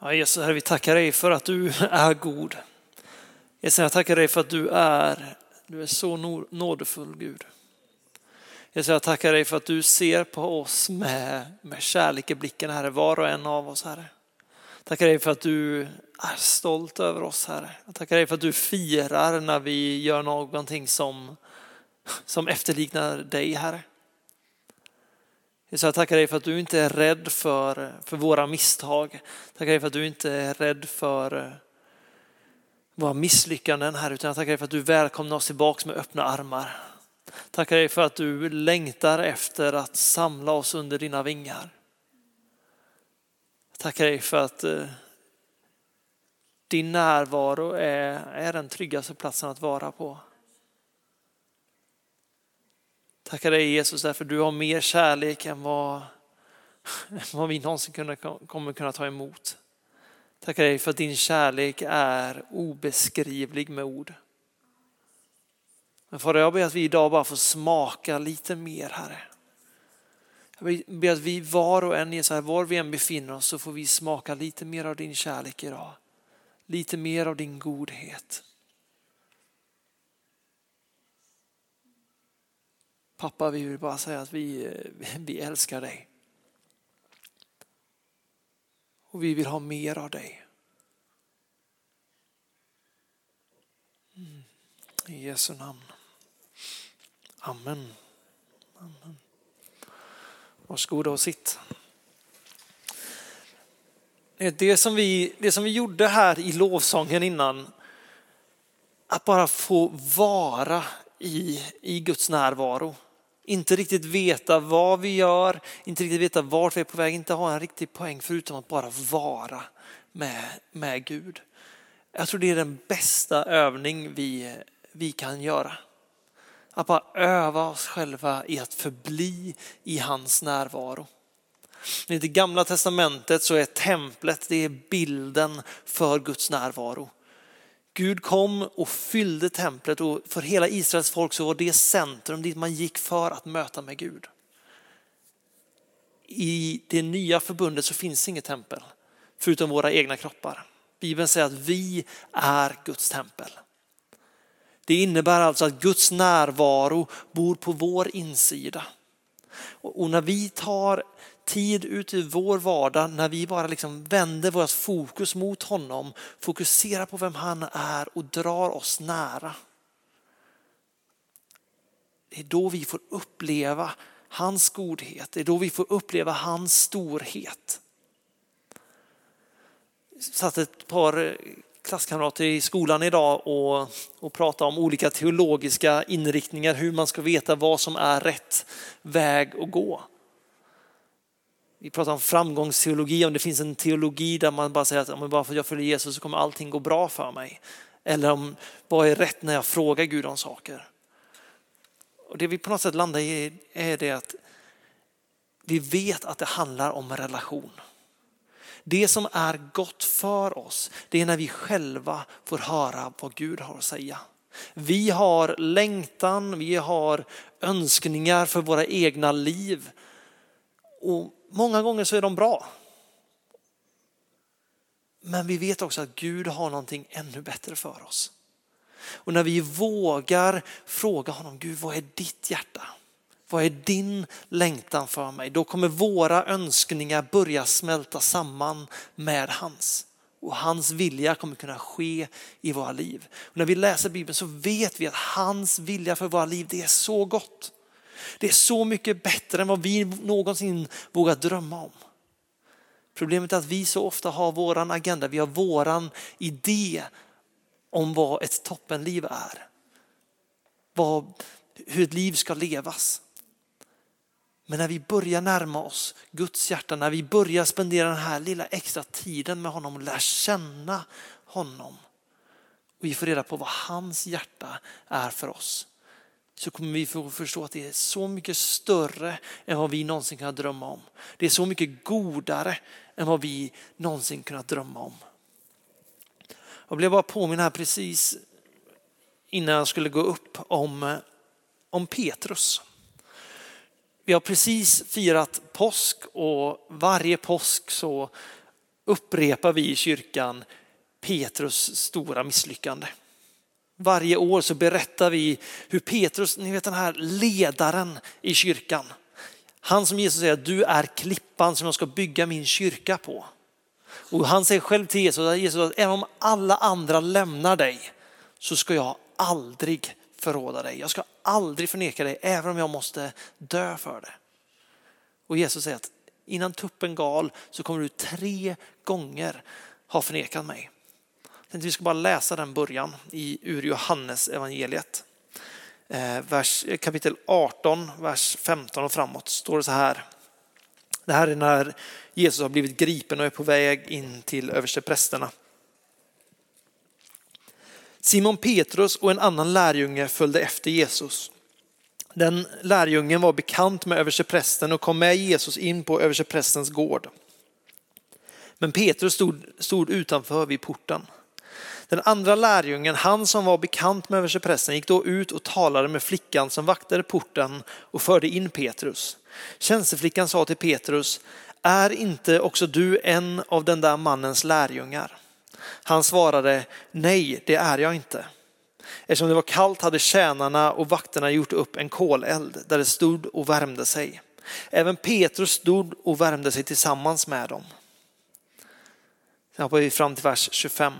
Ja, Jesus, Herre, vi tackar dig för att du är god. Jesus, jag tackar dig för att du är, du är så nådefull Gud. Jesus, jag tackar dig för att du ser på oss med, med kärlek i blicken, Herre, var och en av oss, Herre. Tackar dig för att du är stolt över oss, Herre. Jag tackar dig för att du firar när vi gör någonting som, som efterliknar dig, Herre. Jesus, jag tackar dig för att du inte är rädd för, för våra misstag. Tackar dig för att du inte är rädd för eh, våra misslyckanden här, utan jag tackar dig för att du välkomnar oss tillbaks med öppna armar. Tackar dig för att du längtar efter att samla oss under dina vingar. Tackar dig för att eh, din närvaro är, är den tryggaste platsen att vara på. Tackar dig Jesus därför du har mer kärlek än vad, vad vi någonsin kunna, kommer kunna ta emot. Tackar dig för att din kärlek är obeskrivlig med ord. Men Fader, jag ber att vi idag bara får smaka lite mer, Herre. Jag ber att vi var och en, Jesus, var vi än befinner oss, så får vi smaka lite mer av din kärlek idag. Lite mer av din godhet. Pappa, vi vill bara säga att vi, eh, vi älskar dig. Och vi vill ha mer av dig. Mm. I Jesu namn. Amen. Amen. Varsågoda och sitt. Det som, vi, det som vi gjorde här i lovsången innan, att bara få vara i, i Guds närvaro. Inte riktigt veta vad vi gör, inte riktigt veta vart vi är på väg, inte ha en riktig poäng förutom att bara vara med, med Gud. Jag tror det är den bästa övning vi, vi kan göra. Att bara öva oss själva i att förbli i hans närvaro. I det gamla testamentet så är templet det är bilden för Guds närvaro. Gud kom och fyllde templet och för hela Israels folk så var det centrum dit man gick för att möta med Gud. I det nya förbundet så finns inget tempel förutom våra egna kroppar. Bibeln säger att vi är Guds tempel. Det innebär alltså att Guds närvaro bor på vår insida. Och när vi tar tid ut i vår vardag, när vi bara liksom vänder vårt fokus mot honom, fokuserar på vem han är och drar oss nära. Det är då vi får uppleva hans godhet, det är då vi får uppleva hans storhet. Jag satt ett par eh, klasskamrater i skolan idag och, och prata om olika teologiska inriktningar, hur man ska veta vad som är rätt väg att gå. Vi pratar om framgångsteologi, om det finns en teologi där man bara säger att om bara för att jag följer Jesus så kommer allting gå bra för mig. Eller om vad är rätt när jag frågar Gud om saker. Och det vi på något sätt landar i är det att vi vet att det handlar om relation. Det som är gott för oss, det är när vi själva får höra vad Gud har att säga. Vi har längtan, vi har önskningar för våra egna liv. Och många gånger så är de bra. Men vi vet också att Gud har någonting ännu bättre för oss. Och när vi vågar fråga honom, Gud vad är ditt hjärta? Vad är din längtan för mig? Då kommer våra önskningar börja smälta samman med hans. Och hans vilja kommer kunna ske i våra liv. Och när vi läser Bibeln så vet vi att hans vilja för våra liv, det är så gott. Det är så mycket bättre än vad vi någonsin vågar drömma om. Problemet är att vi så ofta har våran agenda, vi har våran idé om vad ett toppenliv är. Vad, hur ett liv ska levas. Men när vi börjar närma oss Guds hjärta, när vi börjar spendera den här lilla extra tiden med honom och lär känna honom och vi får reda på vad hans hjärta är för oss så kommer vi få förstå att det är så mycket större än vad vi någonsin kunnat drömma om. Det är så mycket godare än vad vi någonsin kunnat drömma om. Jag blev bara påminn här precis innan jag skulle gå upp om, eh, om Petrus. Vi har precis firat påsk och varje påsk så upprepar vi i kyrkan Petrus stora misslyckande. Varje år så berättar vi hur Petrus, ni vet den här ledaren i kyrkan, han som Jesus säger att du är klippan som jag ska bygga min kyrka på. Och han säger själv till Jesus att, Jesus, att även om alla andra lämnar dig så ska jag aldrig förråda dig. Jag ska aldrig förneka dig även om jag måste dö för det. Och Jesus säger att innan tuppen gal så kommer du tre gånger ha förnekat mig. Vi ska bara läsa den början i, ur Johannes evangeliet. Eh, vers, kapitel 18, vers 15 och framåt står det så här. Det här är när Jesus har blivit gripen och är på väg in till översteprästerna. Simon Petrus och en annan lärjunge följde efter Jesus. Den lärjungen var bekant med översteprästen och kom med Jesus in på översteprästens gård. Men Petrus stod, stod utanför vid porten. Den andra lärjungen, han som var bekant med översteprästen, gick då ut och talade med flickan som vaktade porten och förde in Petrus. Tjänsteflickan sa till Petrus, är inte också du en av den där mannens lärjungar? Han svarade, nej det är jag inte. Eftersom det var kallt hade tjänarna och vakterna gjort upp en koleld där det stod och värmde sig. Även Petrus stod och värmde sig tillsammans med dem. Sen hoppar vi fram till vers 25.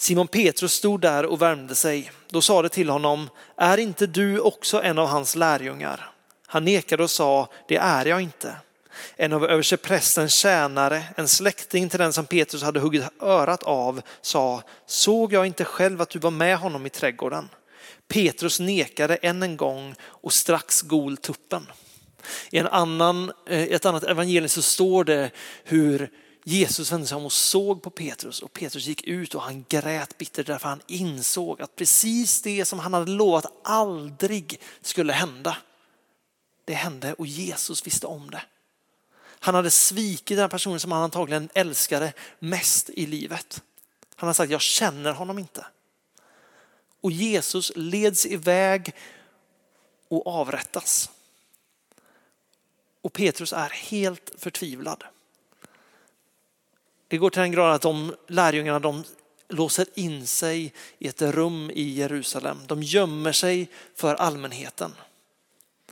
Simon Petrus stod där och värmde sig. Då sa det till honom, är inte du också en av hans lärjungar? Han nekade och sa, det är jag inte. En av översteprästens tjänare, en släkting till den som Petrus hade huggit örat av, sa, såg jag inte själv att du var med honom i trädgården? Petrus nekade än en gång och strax gol tuppen. I en annan, eh, ett annat evangelium så står det hur Jesus vände sig om och såg på Petrus och Petrus gick ut och han grät bittert därför han insåg att precis det som han hade lovat aldrig skulle hända, det hände och Jesus visste om det. Han hade svikit den personen som han antagligen älskade mest i livet. Han har sagt, jag känner honom inte. Och Jesus leds iväg och avrättas. Och Petrus är helt förtvivlad. Det går till den grad att de lärjungarna de låser in sig i ett rum i Jerusalem. De gömmer sig för allmänheten.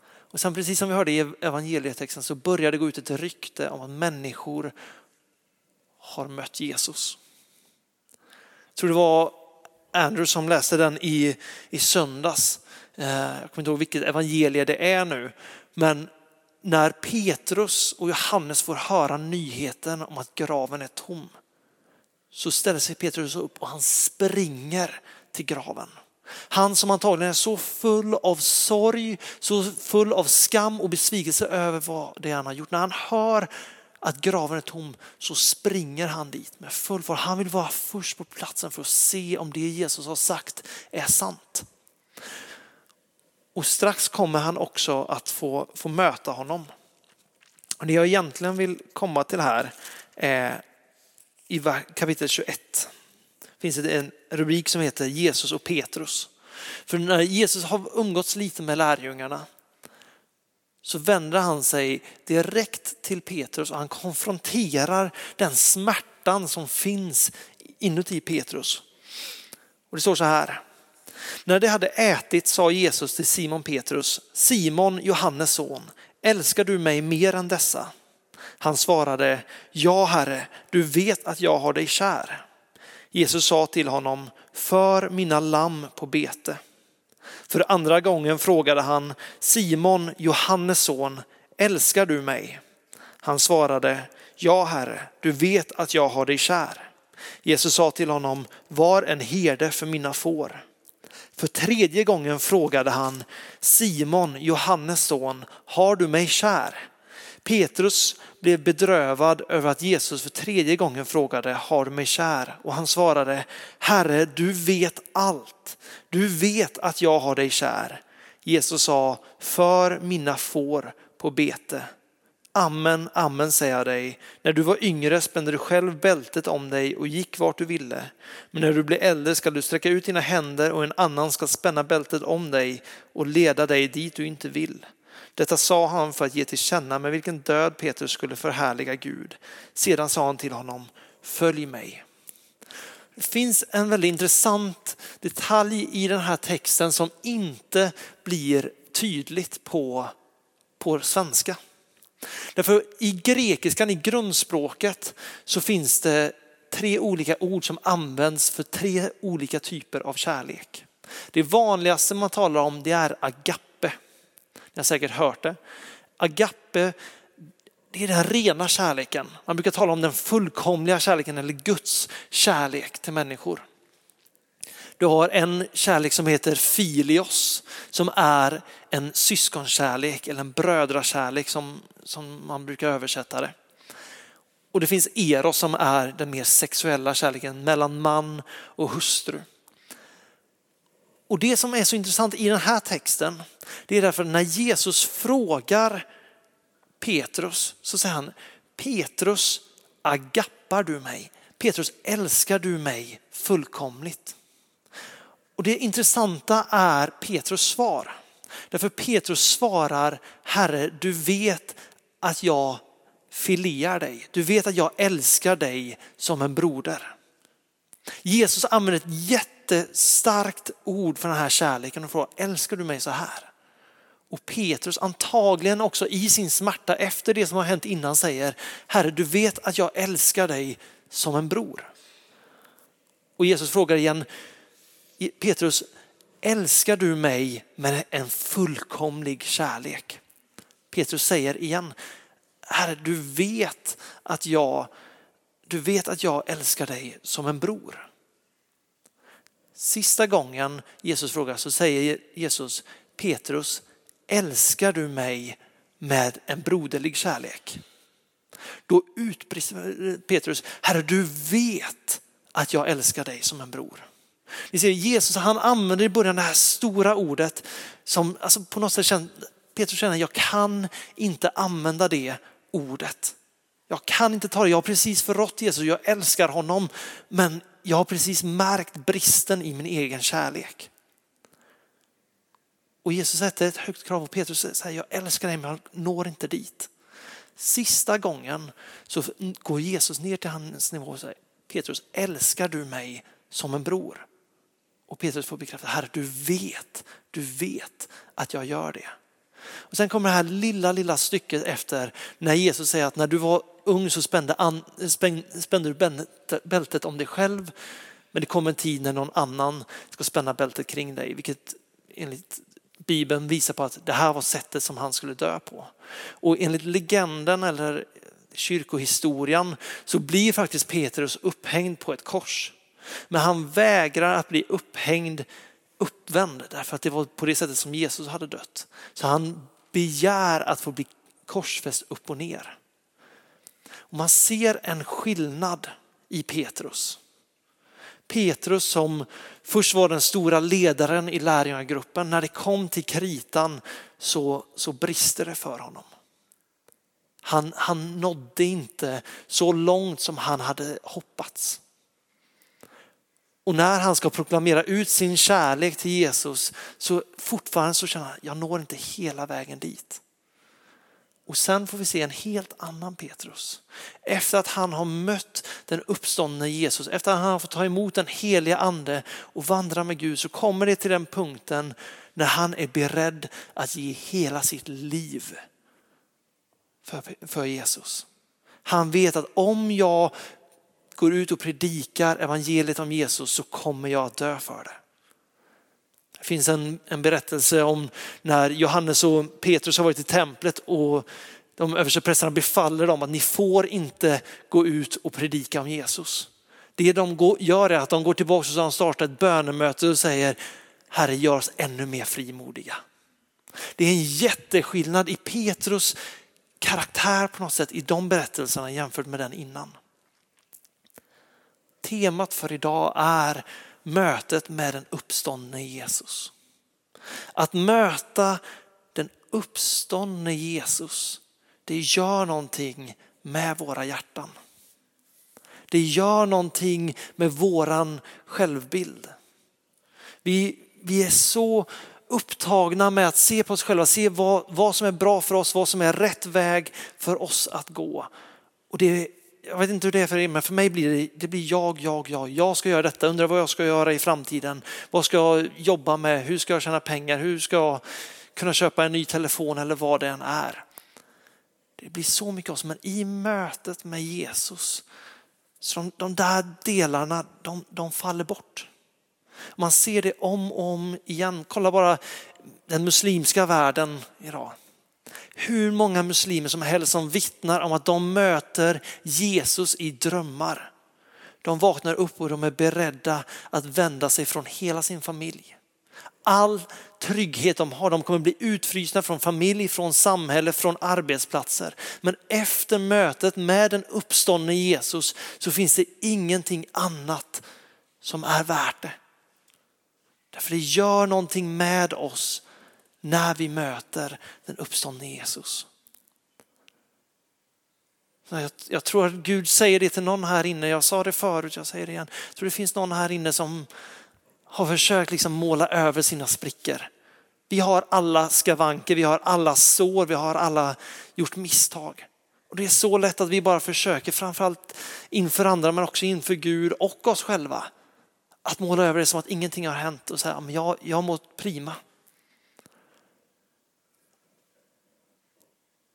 Och sen precis som vi hörde i evangelietexten så börjar det gå ut ett rykte om att människor har mött Jesus. Jag tror det var Andrew som läste den i, i söndags. Eh, jag kommer inte ihåg vilket evangelie det är nu. Men när Petrus och Johannes får höra nyheten om att graven är tom så ställer sig Petrus upp och han springer till graven. Han som antagligen är så full av sorg, så full av skam och besvikelse över vad det han har gjort. När han hör att graven är tom så springer han dit med full fart. Han vill vara först på platsen för att se om det Jesus har sagt är sant. Och strax kommer han också att få, få möta honom. Och det jag egentligen vill komma till här är i kapitel 21 finns det en rubrik som heter Jesus och Petrus. För när Jesus har umgåtts lite med lärjungarna så vänder han sig direkt till Petrus och han konfronterar den smärtan som finns inuti Petrus. Och det står så här. När de hade ätit sa Jesus till Simon Petrus, Simon Johannes son, älskar du mig mer än dessa? Han svarade, ja herre, du vet att jag har dig kär. Jesus sa till honom, för mina lamm på bete. För andra gången frågade han, Simon, Johannes son, älskar du mig? Han svarade, ja herre, du vet att jag har dig kär. Jesus sa till honom, var en herde för mina får. För tredje gången frågade han, Simon, Johannes son, har du mig kär? Petrus blev bedrövad över att Jesus för tredje gången frågade, har du mig kär? Och han svarade, Herre, du vet allt. Du vet att jag har dig kär. Jesus sa, för mina får på bete. Amen, amen säger jag dig. När du var yngre spände du själv bältet om dig och gick vart du ville. Men när du blir äldre ska du sträcka ut dina händer och en annan ska spänna bältet om dig och leda dig dit du inte vill. Detta sa han för att ge till känna med vilken död Petrus skulle förhärliga Gud. Sedan sa han till honom, följ mig. Det finns en väldigt intressant detalj i den här texten som inte blir tydligt på, på svenska. Därför i grekiskan, i grundspråket, så finns det tre olika ord som används för tre olika typer av kärlek. Det vanligaste man talar om det är agape. Ni har säkert hört det. Agape det är den rena kärleken. Man brukar tala om den fullkomliga kärleken eller Guds kärlek till människor. Du har en kärlek som heter filios som är en syskonkärlek eller en brödrakärlek som, som man brukar översätta det. Och det finns eros som är den mer sexuella kärleken mellan man och hustru. Och det som är så intressant i den här texten, det är därför när Jesus frågar Petrus så säger han, Petrus agappar du mig? Petrus älskar du mig fullkomligt? Och det intressanta är Petrus svar. Därför Petrus svarar, Herre du vet att jag filear dig. Du vet att jag älskar dig som en broder. Jesus använder ett jättestarkt ord för den här kärleken och frågar, älskar du mig så här? Och Petrus antagligen också i sin smärta efter det som har hänt innan säger, Herre du vet att jag älskar dig som en bror. Och Jesus frågar igen, Petrus, älskar du mig med en fullkomlig kärlek? Petrus säger igen, Herre du vet att jag, du vet att jag älskar dig som en bror. Sista gången Jesus frågar så säger Jesus, Petrus, älskar du mig med en broderlig kärlek? Då utbrister Petrus, Herre du vet att jag älskar dig som en bror. Ni ser Jesus han använder i början det här stora ordet som alltså på något sätt känner, Petrus känner jag kan inte använda det ordet. Jag kan inte ta det, jag har precis förrått Jesus, jag älskar honom men jag har precis märkt bristen i min egen kärlek. Och Jesus sätter ett högt krav på Petrus säger jag älskar dig men jag når inte dit. Sista gången så går Jesus ner till hans nivå och säger Petrus älskar du mig som en bror? Och Petrus får bekräfta, Herre du vet, du vet att jag gör det. Och sen kommer det här lilla, lilla stycket efter när Jesus säger att när du var ung så spände, an, spände du bältet om dig själv. Men det kommer en tid när någon annan ska spänna bältet kring dig, vilket enligt Bibeln visar på att det här var sättet som han skulle dö på. Och enligt legenden eller kyrkohistorien så blir faktiskt Petrus upphängd på ett kors. Men han vägrar att bli upphängd uppvänd därför att det var på det sättet som Jesus hade dött. Så han begär att få bli korsfäst upp och ner. Och man ser en skillnad i Petrus. Petrus som först var den stora ledaren i lärjungagruppen, när det kom till kritan så, så brister det för honom. Han, han nådde inte så långt som han hade hoppats. Och när han ska proklamera ut sin kärlek till Jesus så fortfarande så känner han, jag når inte hela vägen dit. Och sen får vi se en helt annan Petrus. Efter att han har mött den uppståndne Jesus, efter att han har fått ta emot den heliga ande och vandra med Gud så kommer det till den punkten när han är beredd att ge hela sitt liv för, för Jesus. Han vet att om jag går ut och predikar evangeliet om Jesus så kommer jag att dö för det. Det finns en, en berättelse om när Johannes och Petrus har varit i templet och de översteprästerna befaller dem att ni får inte gå ut och predika om Jesus. Det de går, gör är att de går tillbaka och så startar ett bönemöte och säger Herre gör oss ännu mer frimodiga. Det är en jätteskillnad i Petrus karaktär på något sätt i de berättelserna jämfört med den innan. Temat för idag är mötet med den uppståndne Jesus. Att möta den uppståndne Jesus, det gör någonting med våra hjärtan. Det gör någonting med våran självbild. Vi, vi är så upptagna med att se på oss själva, se vad, vad som är bra för oss, vad som är rätt väg för oss att gå. Och det, jag vet inte hur det är för er, men för mig blir det, det blir jag, jag, jag. Jag ska göra detta, undrar vad jag ska göra i framtiden. Vad ska jag jobba med? Hur ska jag tjäna pengar? Hur ska jag kunna köpa en ny telefon eller vad det än är? Det blir så mycket oss, men i mötet med Jesus, så de, de där delarna, de, de faller bort. Man ser det om och om igen. Kolla bara den muslimska världen idag. Hur många muslimer som helst som vittnar om att de möter Jesus i drömmar. De vaknar upp och de är beredda att vända sig från hela sin familj. All trygghet de har, de kommer bli utfrysta från familj, från samhälle, från arbetsplatser. Men efter mötet med den uppståndne Jesus så finns det ingenting annat som är värt det. Därför det gör någonting med oss när vi möter den uppståndne Jesus. Jag, jag, tror att Gud säger det till någon här inne, jag sa det förut, jag säger det igen. Jag tror det finns någon här inne som har försökt liksom måla över sina sprickor. Vi har alla skavanker, vi har alla sår, vi har alla gjort misstag. Och Det är så lätt att vi bara försöker, framförallt inför andra men också inför Gud och oss själva, att måla över det som att ingenting har hänt och säga att jag, jag har mått prima.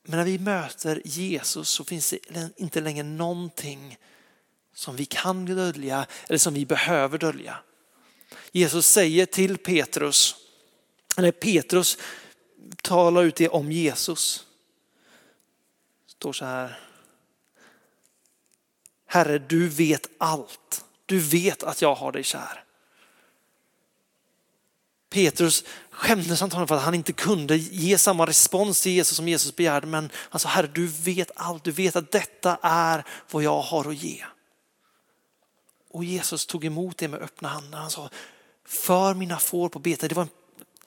Men när vi möter Jesus så finns det inte längre någonting som vi kan dölja eller som vi behöver dölja. Jesus säger till Petrus, eller Petrus talar ut det om Jesus. Det står så här. Herre, du vet allt. Du vet att jag har dig kär. Petrus skämdes antagligen för att han inte kunde ge samma respons till Jesus som Jesus begärde. Men han sa, Herre du vet allt, du vet att detta är vad jag har att ge. Och Jesus tog emot det med öppna handen. Han sa, för mina får på bete. Det var en,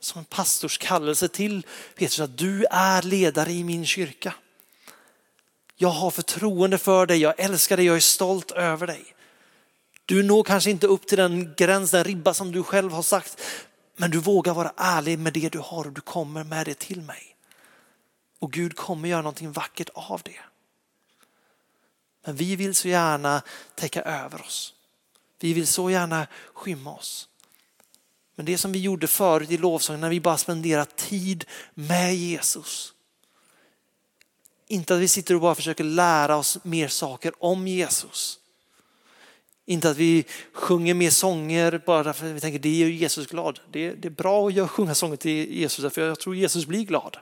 som en pastors kallelse till Petrus att du är ledare i min kyrka. Jag har förtroende för dig, jag älskar dig, jag är stolt över dig. Du når kanske inte upp till den gräns, den ribba som du själv har sagt, men du vågar vara ärlig med det du har och du kommer med det till mig. Och Gud kommer göra någonting vackert av det. Men vi vill så gärna täcka över oss. Vi vill så gärna skymma oss. Men det som vi gjorde förut i lovsången när vi bara spenderar tid med Jesus. Inte att vi sitter och bara försöker lära oss mer saker om Jesus. Inte att vi sjunger mer sånger bara för att vi tänker det gör Jesus glad. Det, det är bra att sjunga sånger till Jesus för jag tror Jesus blir glad.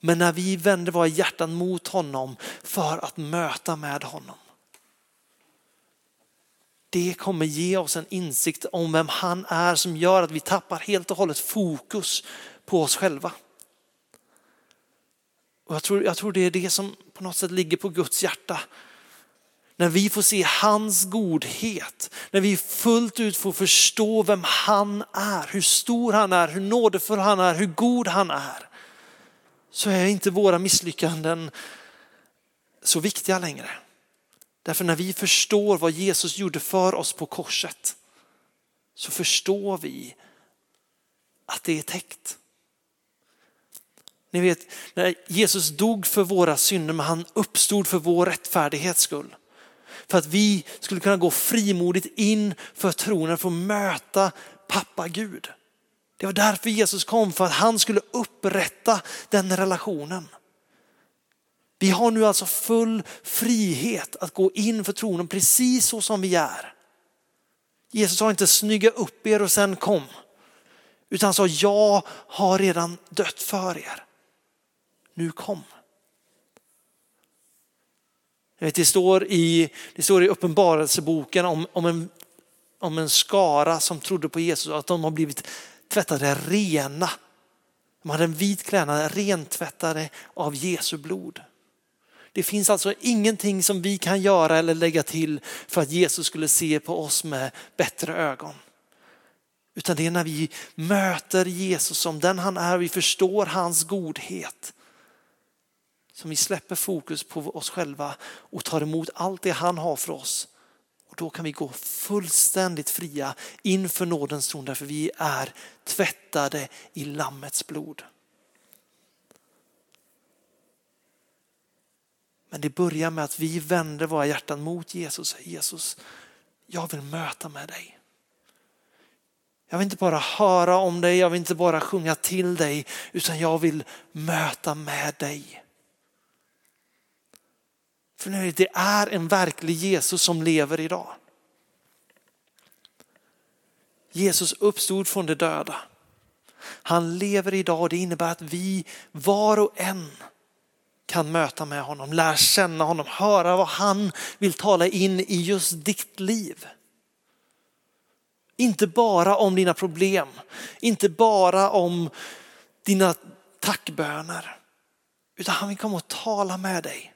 Men när vi vänder våra hjärtan mot honom för att möta med honom. Det kommer ge oss en insikt om vem han är som gör att vi tappar helt och hållet fokus på oss själva. Och jag, tror, jag tror det är det som på något sätt ligger på Guds hjärta när vi får se hans godhet, när vi fullt ut får förstå vem han är, hur stor han är, hur nådefull han är, hur god han är, så är inte våra misslyckanden så viktiga längre. Därför när vi förstår vad Jesus gjorde för oss på korset så förstår vi att det är täckt. Ni vet, när Jesus dog för våra synder men han uppstod för vår rättfärdighets skull för att vi skulle kunna gå frimodigt in för tronen för att möta pappa Gud. Det var därför Jesus kom, för att han skulle upprätta den relationen. Vi har nu alltså full frihet att gå in för tronen precis så som vi är. Jesus sa inte snygga upp er och sen kom. Utan han sa jag har redan dött för er. Nu kom. Eh, det står i, det står i uppenbarelseboken om, om, en, om en skara som trodde på Jesus, att de har blivit tvättade rena. De hade en vit klädnad, rentvättade av Jesu blod. Det finns alltså ingenting som vi kan göra eller lägga till för att Jesus skulle se på oss med bättre ögon. Utan det är när vi möter Jesus som den han är, vi förstår hans godhet som vi släpper fokus på oss själva och tar emot allt det han har för oss. Och då kan vi gå fullständigt fria inför nådens tron därför vi är tvättade i Lammets blod. Men det börjar med att vi vänder våra hjärtan mot Jesus. Jesus, jag vill möta med dig. Jag vill inte bara höra om dig, jag vill inte bara sjunga till dig, utan jag vill möta med dig. För nu, det är en verklig Jesus som lever idag. Jesus uppstod från de döda. Han lever idag och det innebär att vi var och en kan möta med honom, lära känna honom, höra vad han vill tala in i just ditt liv. Inte bara om dina problem, inte bara om dina tackböner, utan han vill komma och tala med dig.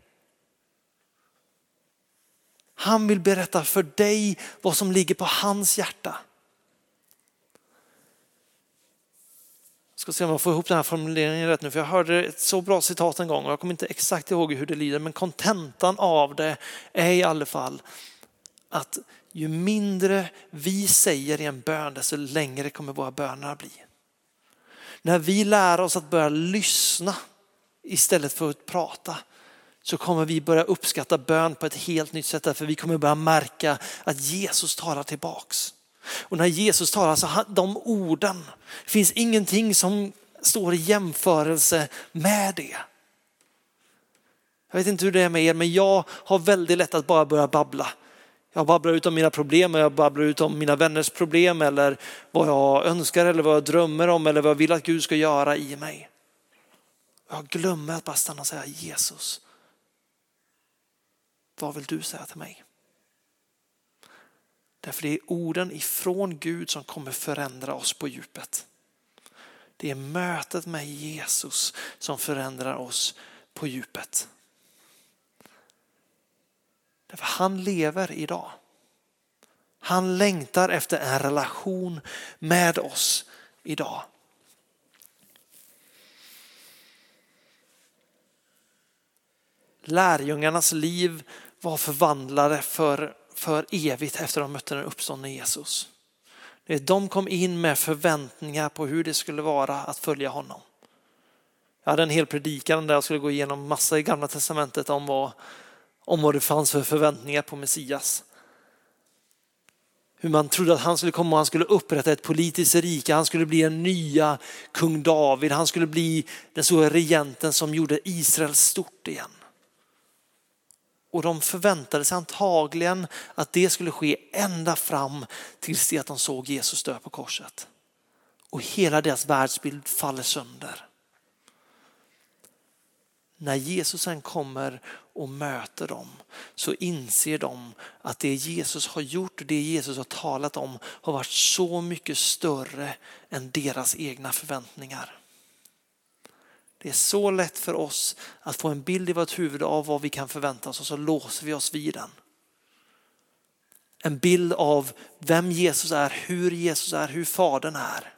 Han vill berätta för dig vad som ligger på hans hjärta. Jag ska se om jag får ihop den här formuleringen rätt nu, för jag hörde ett så bra citat en gång och jag kommer inte exakt ihåg hur det lyder, men kontentan av det är i alla fall att ju mindre vi säger i en bön, desto längre kommer våra böner att bli. När vi lär oss att börja lyssna istället för att prata så kommer vi börja uppskatta bön på ett helt nytt sätt. Därför vi kommer börja märka att Jesus talar tillbaks. Och när Jesus talar så de orden, det finns ingenting som står i jämförelse med det. Jag vet inte hur det är med er, men jag har väldigt lätt att bara börja babbla. Jag babblar ut om mina problem och jag babblar ut om mina vänners problem eller vad jag önskar eller vad jag drömmer om eller vad jag vill att Gud ska göra i mig. Jag glömmer att bara stanna och säga Jesus, vad vill du säga till mig? Därför det är orden ifrån Gud som kommer förändra oss på djupet. Det är mötet med Jesus som förändrar oss på djupet. Därför han lever idag. Han längtar efter en relation med oss idag. Lärjungarnas liv var förvandlade för, för evigt efter att de mötte den uppståndne Jesus. De kom in med förväntningar på hur det skulle vara att följa honom. Jag hade en hel predikan där jag skulle gå igenom massa i gamla testamentet om vad, om vad det fanns för förväntningar på Messias. Hur man trodde att han skulle komma och han skulle upprätta ett politiskt rike, han skulle bli en nya kung David, han skulle bli den stora regenten som gjorde Israel stort igen. Och de förväntade sig antagligen att det skulle ske ända fram tills det att de såg Jesus dö på korset. Och hela deras världsbild faller sönder. När Jesus sen kommer och möter dem så inser de att det Jesus har gjort och det Jesus har talat om har varit så mycket större än deras egna förväntningar. Det är så lätt för oss att få en bild i vårt huvud av vad vi kan förvänta oss och så låser vi oss vid den. En bild av vem Jesus är, hur Jesus är, hur Fadern är.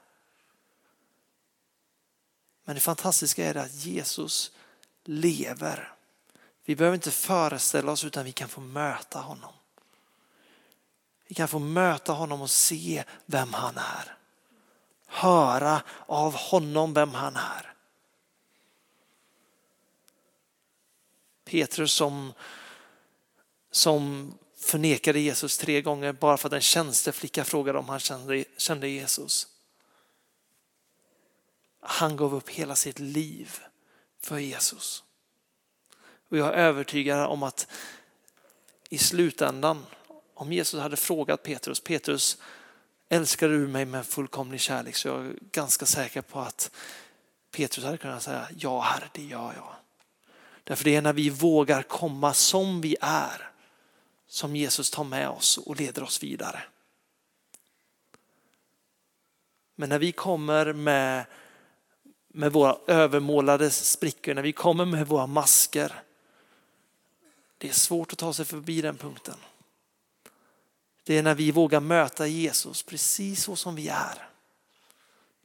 Men det fantastiska är att Jesus lever. Vi behöver inte föreställa oss utan vi kan få möta honom. Vi kan få möta honom och se vem han är. Höra av honom vem han är. Petrus som, som förnekade Jesus tre gånger bara för att en tjänsteflicka frågade om han kände, kände Jesus. Han gav upp hela sitt liv för Jesus. Och jag är övertygad om att i slutändan, om Jesus hade frågat Petrus, Petrus älskar du mig med fullkomlig kärlek så jag är ganska säker på att Petrus hade kunnat säga ja herre det gör jag. Därför det är när vi vågar komma som vi är som Jesus tar med oss och leder oss vidare. Men när vi kommer med, med våra övermålade sprickor, när vi kommer med våra masker, det är svårt att ta sig förbi den punkten. Det är när vi vågar möta Jesus precis så som vi är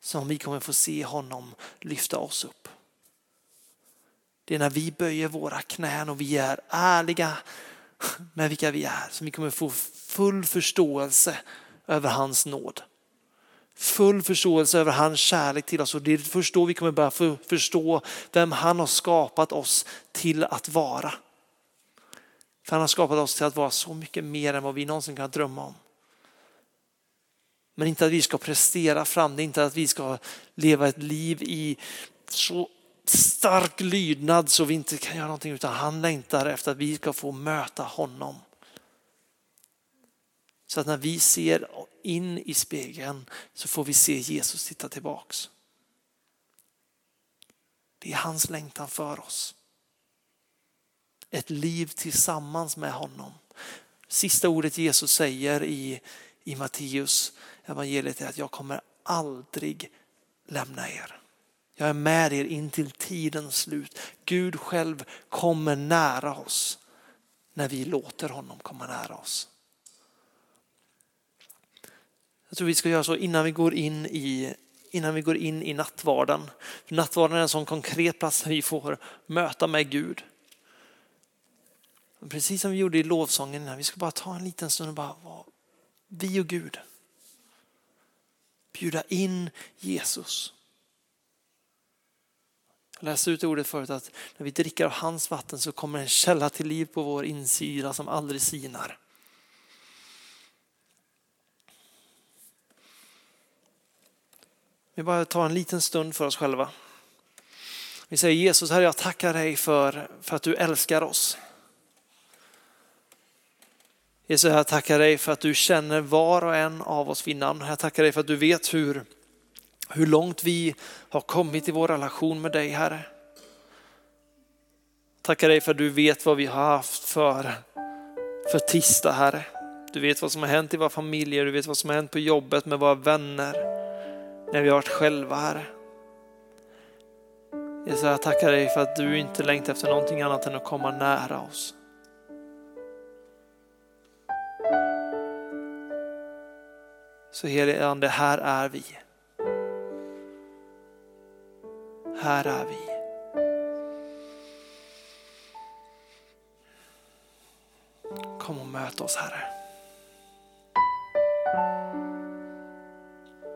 som vi kommer få se honom lyfta oss upp. Det är när vi böjer våra knän och vi är ärliga med vilka vi är. som vi kommer få full förståelse över hans nåd. Full förståelse över hans kärlek till oss och det är först då vi kommer börja förstå vem han har skapat oss till att vara. För han har skapat oss till att vara så mycket mer än vad vi någonsin kan drömma om. Men inte att vi ska prestera fram det, inte att vi ska leva ett liv i så stark lydnad så vi inte kan göra någonting utan han längtar efter att vi ska få möta honom. Så att när vi ser in i spegeln så får vi se Jesus titta tillbaks. Det är hans längtan för oss. Ett liv tillsammans med honom. Sista ordet Jesus säger i, i Matteus evangeliet är att jag kommer aldrig lämna er. Jag är med er in till tidens slut. Gud själv kommer nära oss när vi låter honom komma nära oss. Jag tror vi ska göra så innan vi går in i, innan vi går in i nattvarden. För nattvarden är en sån konkret plats där vi får möta med Gud. Precis som vi gjorde i lovsången innan, vi ska bara ta en liten stund och bara vara vi och Gud. Bjuda in Jesus. Jag läste ut ordet förut att när vi dricker av hans vatten så kommer en källa till liv på vår insida som aldrig sinar. Vi bara tar en liten stund för oss själva. Vi säger Jesus, Herre jag tackar dig för, för att du älskar oss. Jesus, jag tackar dig för att du känner var och en av oss vid namn. Jag tackar dig för att du vet hur, hur långt vi har kommit i vår relation med dig, Herre. Tackar dig för att du vet vad vi har haft för, för tisdag, Herre. Du vet vad som har hänt i våra familjer, du vet vad som har hänt på jobbet med våra vänner, när vi har varit själva, Herre. Jesus, jag tackar dig för att du inte längtar efter någonting annat än att komma nära oss. Så helige Ande, här är vi. Här är vi. Kom och möt oss Herre.